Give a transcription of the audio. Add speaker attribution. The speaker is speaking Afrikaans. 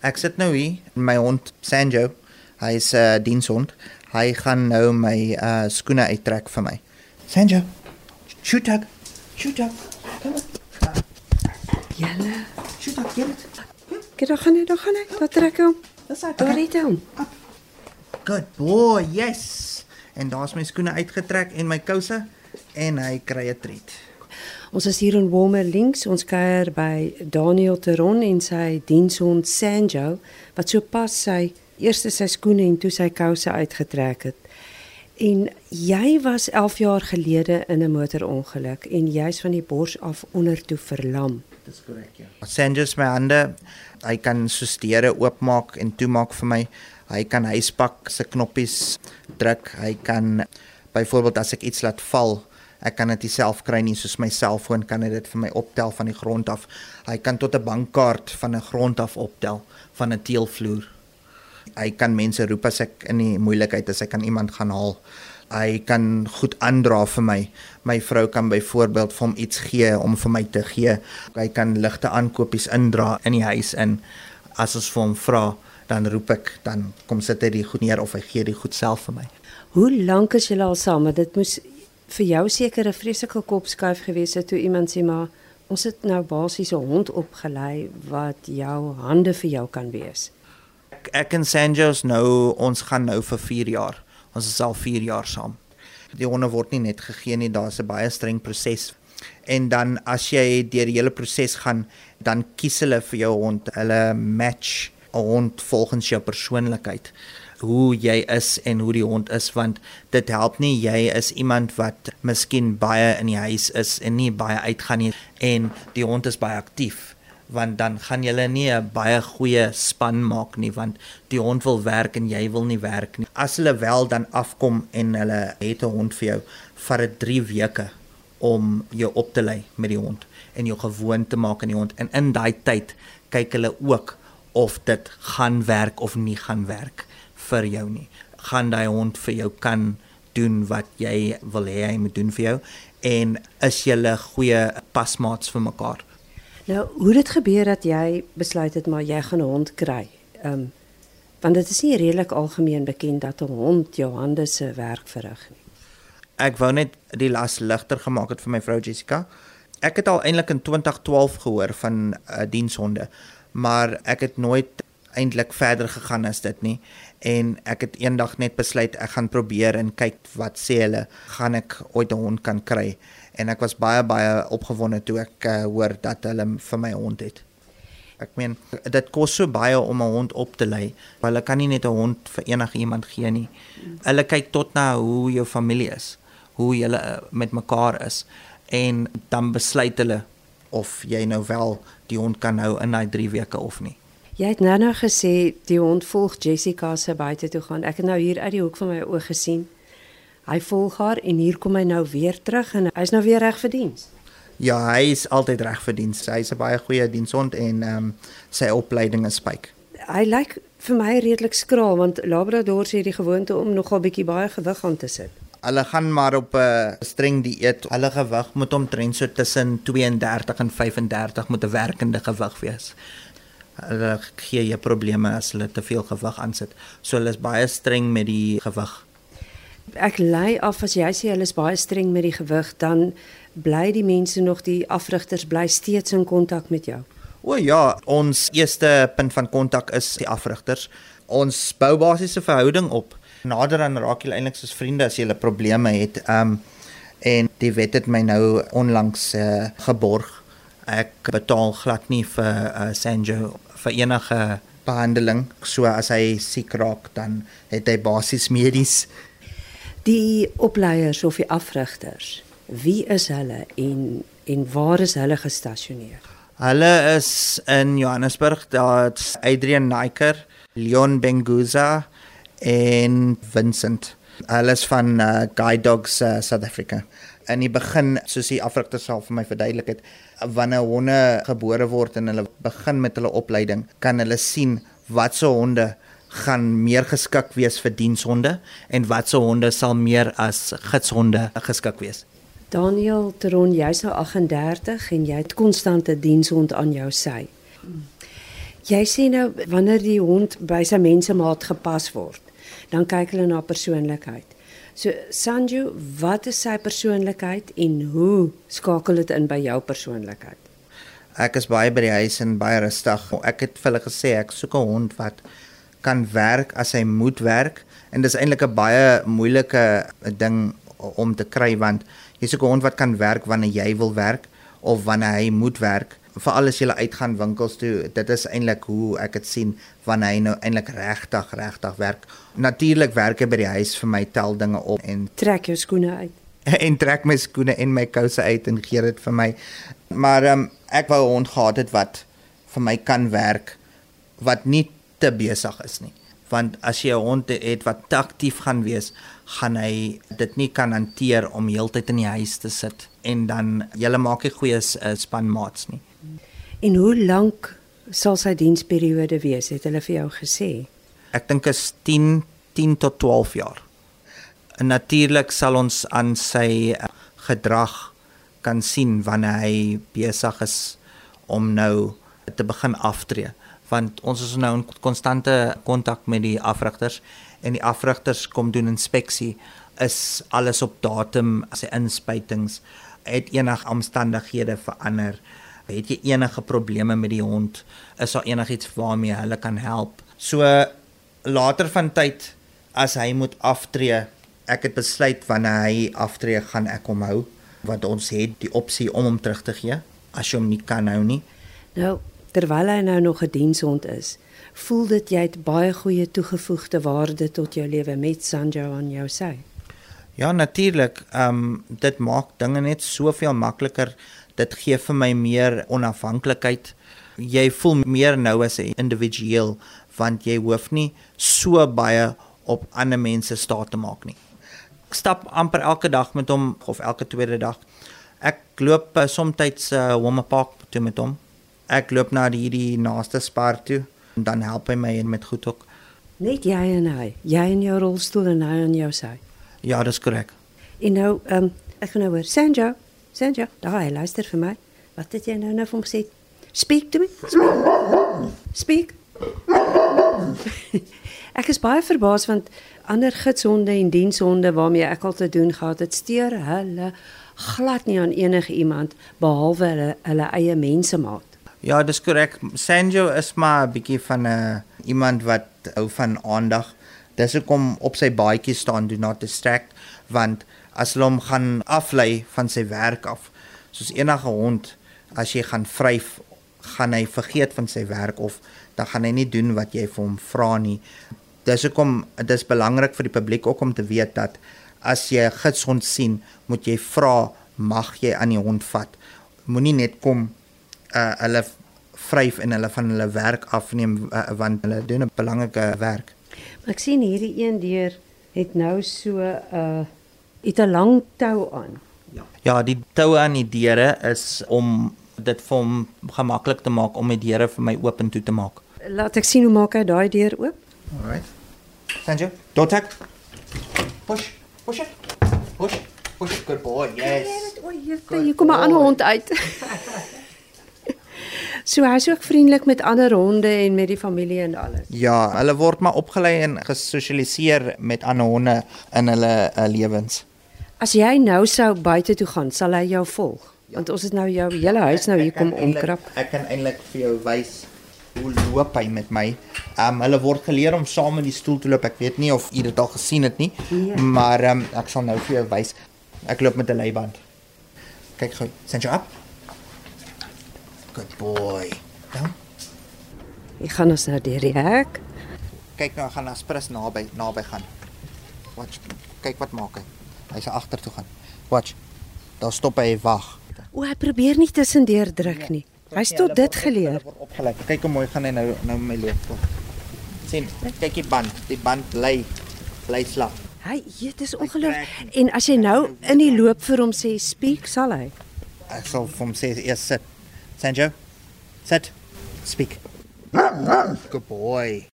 Speaker 1: Ek sit nou hier, my hond Sanjo, hy is 'n uh, dienshond. Hy gaan nou my uh skoene uittrek vir my. Sanjo. Shoot tag. Shoot tag. Kom.
Speaker 2: Julle,
Speaker 1: Shoot tag, get it.
Speaker 2: kyk daar gaan hy, daar gaan hy. Daar trek hom.
Speaker 1: Dis hy.
Speaker 2: Daar het hom.
Speaker 1: Good boy. Yes. En daar's my skoene uitgetrek en my kouse en hy kry 'n treat.
Speaker 2: Ons is hier in Walmer links. Ons kuier by Daniel Teron en sy dienshond Sanjo wat sopas sy eerste sy skoene en toe sy kouse uitgetrek het. En jy was 11 jaar gelede in 'n motorongeluk en jy's van die bors af onder toe verlam.
Speaker 1: Dis korrek, ja. Sanjo's my hande. Hy kan soos deure oopmaak en toemaak vir my. Hy kan huispak se knoppies druk. Hy kan byvoorbeeld as ek iets laat val, ek kan dit self kry nie soos my selfoon kan dit vir my optel van die grond af. Hy kan tot 'n bankkaart van 'n grond af optel van 'n teelvloer. Hy kan mense roep as ek in die moeilikheid is, hy kan iemand gaan haal. Hy kan goed aandra vir my. My vrou kan byvoorbeeld vir hom iets gee om vir my te gee. Hy kan ligte aankopies indra in die huis in. As ons vir hom vra, dan roep ek, dan kom sit hy die goed neer of hy gee die goed self vir my.
Speaker 2: Hoe lank is julle al saam? Want Dit moes vir jou seker 'n vreeslike kopskuif gewees het toe iemand sê maar ons het nou basies 'n hond opgelei wat jou hande vir jou kan wees.
Speaker 1: Ek, ek en Sanjos nou, ons gaan nou vir 4 jaar. Ons is al 4 jaar saam. Die honde word nie net gegee nie, daar's 'n baie streng proses. En dan as jy deur die hele proses gaan, dan kies hulle vir jou hond. Hulle match 'n hond volgens jou persoonlikheid hoe jy is en hoe die hond is want dit help nie jy is iemand wat miskien baie in die huis is en nie baie uitgaan nie en die hond is baie aktief want dan gaan julle nie 'n baie goeie span maak nie want die hond wil werk en jy wil nie werk nie. As hulle wel dan afkom en hulle het 'n hond vir jou, vat dit 3 weke om jou op te lei met die hond en jou gewoon te maak aan die hond en in daai tyd kyk hulle ook of dit gaan werk of nie gaan werk vir jou nie. Gaan daai hond vir jou kan doen wat jy wil hê hy moet doen vir jou en is julle goeie pasmaats vir mekaar.
Speaker 2: Nou, hoe dit gebeur dat jy besluit het maar jy gaan 'n hond kry? Ehm um, want dit is nie redelik algemeen bekend dat 'n hond jou hande se werk verrig nie.
Speaker 1: Ek wou net die las ligter gemaak het vir my vrou Jessica. Ek het al eintlik in 2012 gehoor van 'n uh, dienshonde, maar ek het nooit eintlik verder gegaan as dit nie en ek het eendag net besluit ek gaan probeer en kyk wat sê hulle gaan ek ooit 'n hond kan kry en ek was baie baie opgewonde toe ek uh, hoor dat hulle vir my hond het. Ek meen dit kos so baie om 'n hond op te lei. Hulle kan nie net 'n hond vir enige iemand gee nie. Hulle kyk tot na hoe jou familie is, hoe julle uh, met mekaar is en dan besluit hulle of jy nou wel die hond kan hou in daai 3 weke of nie.
Speaker 2: Jy het nou nou gesê die hond volg Jessica se buite toe gaan. Ek het nou hier uit die hoek van my oë gesien. Hy volg haar en hier kom hy nou weer terug en hy's nou weer reg vir diens.
Speaker 1: Ja, hy is altyd reg vir diens. Hy's 'n baie goeie dienshond en ehm um, sy opleiding is spyk.
Speaker 2: Hy lyk vir my redelik skraal want Labradors het die gewoonte om nogal bietjie baie gewig aan te sit.
Speaker 1: Hulle gaan maar op 'n uh, streng dieet. Hulle gewig moet omtrent so tussen 32 en 35 moet 'n werkende gewig wees. Hulle gee jy probleme as hulle te veel gewig aansit. So hulle is baie streng met die gewig.
Speaker 2: Ek lei af as jy sê hulle is baie streng met die gewig, dan bly die mense nog die afrigters bly steeds in kontak met jou.
Speaker 1: O ja, ons eerste punt van kontak is die afrigters. Ons bou basiese verhouding op. Nader aan raak julle eintlik soos vriende as jy 'n probleme het. Um en die wet het my nou onlangs uh, geborg. Ek betaal glad nie vir uh, Sanjo vir enige behandeling. So as hy siek raak, dan het hy basies medies.
Speaker 2: Die opleiers of die afrigters, wie is hulle en en waar is hulle gestasioneer?
Speaker 1: Hulle is in Johannesburg, daar's Adrian Naiker, Leon Benguza en Vincent. Hulle is van uh, Guide Dogs uh, South Africa. In die begin, soos die afrigter self vir my verduidelik het, wanneer honde gebore word en hulle begin met hulle opleiding, kan hulle sien watse honde gaan meer geskik wees vir dienshonde en watse honde sal meer as gidshonde geskik wees.
Speaker 2: Daniel Teron, jy's nou 38 en jy het konstante dienshond aan jou sy. Jy sê nou wanneer die hond by sy mensemaat gepas word, dan kyk hulle na persoonlikheid. So Sanju, wat is sy persoonlikheid en hoe skakel dit in by jou persoonlikheid?
Speaker 1: Ek is baie by die huis en baie rustig. Ek het vir hulle gesê ek soek 'n hond wat kan werk as hy moet werk en dis eintlik 'n baie moeilike ding om te kry want jy soek 'n hond wat kan werk wanneer jy wil werk of wanneer hy moet werk veral as jy uitgaan winkels toe dit is eintlik hoe ek dit sien wanneer hy nou eintlik regtig regtig werk. Natuurlik werk hy by die huis vir my tel dinge op en
Speaker 2: trek jou skoene uit.
Speaker 1: en trek my skoene en my kouse uit en gee dit vir my. Maar um, ek wou 'n hond gehad het wat vir my kan werk wat nie te besig is nie. Want as jy 'n hond het wat aktief gaan wees gaan hy dit nie kan hanteer om heeltyd in die huis te sit en dan julle maak nie goeie uh, spanmaats nie
Speaker 2: En hoe lank sal sy diensperiode wees? Het hulle vir jou gesê?
Speaker 1: Ek dink is 10 10 tot 12 jaar. En natuurlik sal ons aan sy eh, gedrag kan sien wanneer hy besig is om nou te begin aftree want ons is nou in konstante kontak met die afrigters en die afrigters kom doen inspeksie is alles op datum as hy inspuitings het enige omstandighede verander het jy enige probleme met die hond? Is daar enigiets waarmee hulle kan help? So later van tyd as hy moet aftree, ek het besluit wanneer hy aftree gaan ek hom hou want ons het die opsie om hom terug te gee as jy hom nie kan hou nie.
Speaker 2: Nou, terwyl hy nou nog 'n dienshond is, voel dit jy het baie goeie toegevoegde waarde tot jou lewe met Sanjo aan jou sy.
Speaker 1: Ja, natuurlik. Ehm um, dit maak dinge net soveel makliker dit gee vir my meer onafhanklikheid. Jy voel meer nou as 'n individueel want jy hoef nie so baie op ander mense staat te maak nie. Ek stap amper elke dag met hom of elke tweede dag. Ek loop uh, soms uh, Woma Park toe met hom. Ek loop na die hierdie naaste spar toe en dan help hy my met goed ook.
Speaker 2: Net jy en hy. Jy in jou rolstoel en hy aan jou sy.
Speaker 1: Ja, dis korrek.
Speaker 2: En nou, ehm um, ek gaan nou hoor. Sanjo, Sanjo, daai luister vir my. Wat het jy nou nou vir hom gesê? Speak to me. Speak. Speak. ek is baie verbaas want ander gidshonde en dienshonde waarmee ek al te doen gehad het, steur hulle glad nie aan enige iemand behalwe hulle hulle eie mensemaat.
Speaker 1: Ja, dis korrek. Sanjo is maar 'n bietjie van 'n uh, iemand wat hou van aandag. Dis hoekom op sy baadjie staan do not distract want as hulle hom gaan aflei van sy werk af. Soos enige hond, as jy gaan vryf, gaan hy vergeet van sy werk of dan gaan hy nie doen wat jy vir hom vra nie. Dis hoekom dit is belangrik vir die publiek ook om te weet dat as jy 'n gidshond sien, moet jy vra, mag jy aan die hond vat? Moenie net kom uh hulle vryf en hulle van hulle werk afneem uh, want hulle doen 'n belangrike werk.
Speaker 2: Maar ek sien hierdie een deur het nou so 'n uh het 'n lang tou aan.
Speaker 1: Ja. Ja, die tou aan die deure is om dit vir hom gemaklik te maak om die deure vir my oop en toe te maak.
Speaker 2: Laat ek sien hoe maak hy daai deur oop?
Speaker 1: Alright. Sanjo, don't tap. Push, push it. Push, push, good boy. Yes.
Speaker 2: O, jy kom maar aan hond uit. So hy's ook vriendelik met ander honde en met die familie en alles.
Speaker 1: Ja, hulle word maar opgelei en gesosialiseer met ander honde in hulle uh, lewens.
Speaker 2: As jy nou sou buite toe gaan, sal hy jou volg. Ja. Want ons het nou jou hele huis nou hier kom omkrap.
Speaker 1: Ek kan eintlik vir jou wys hoe loop hy met my. Ehm um, hulle word geleer om saam in die stoel te loop. Ek weet nie of u dit al gesien het nie, ja. maar ehm um, ek sal nou vir jou wys. Ek loop met 'n leiband. Kyk gou, send jou op. Good boy. Ja.
Speaker 2: Ek gaan ons nou deur die hek.
Speaker 1: Kyk nou, gaan Aspris naby naby gaan. Watch. Kyk wat maak hy. Hy's agter toe gaan. Watch. Daar stop hy wag.
Speaker 2: O, hy probeer nie tussendeur druk nie. Hy het tot dit geleer.
Speaker 1: Kyk hoe mooi gaan hy nou nou met my loop. sien, kyk die band. Die band bly bly slap.
Speaker 2: Hy, dit is ongelooflik. En as jy nou in die loop vir hom sê speak, sal hy.
Speaker 1: Ek sal vir hom sê eers sit. Sanjo, sit. Speak. Good boy.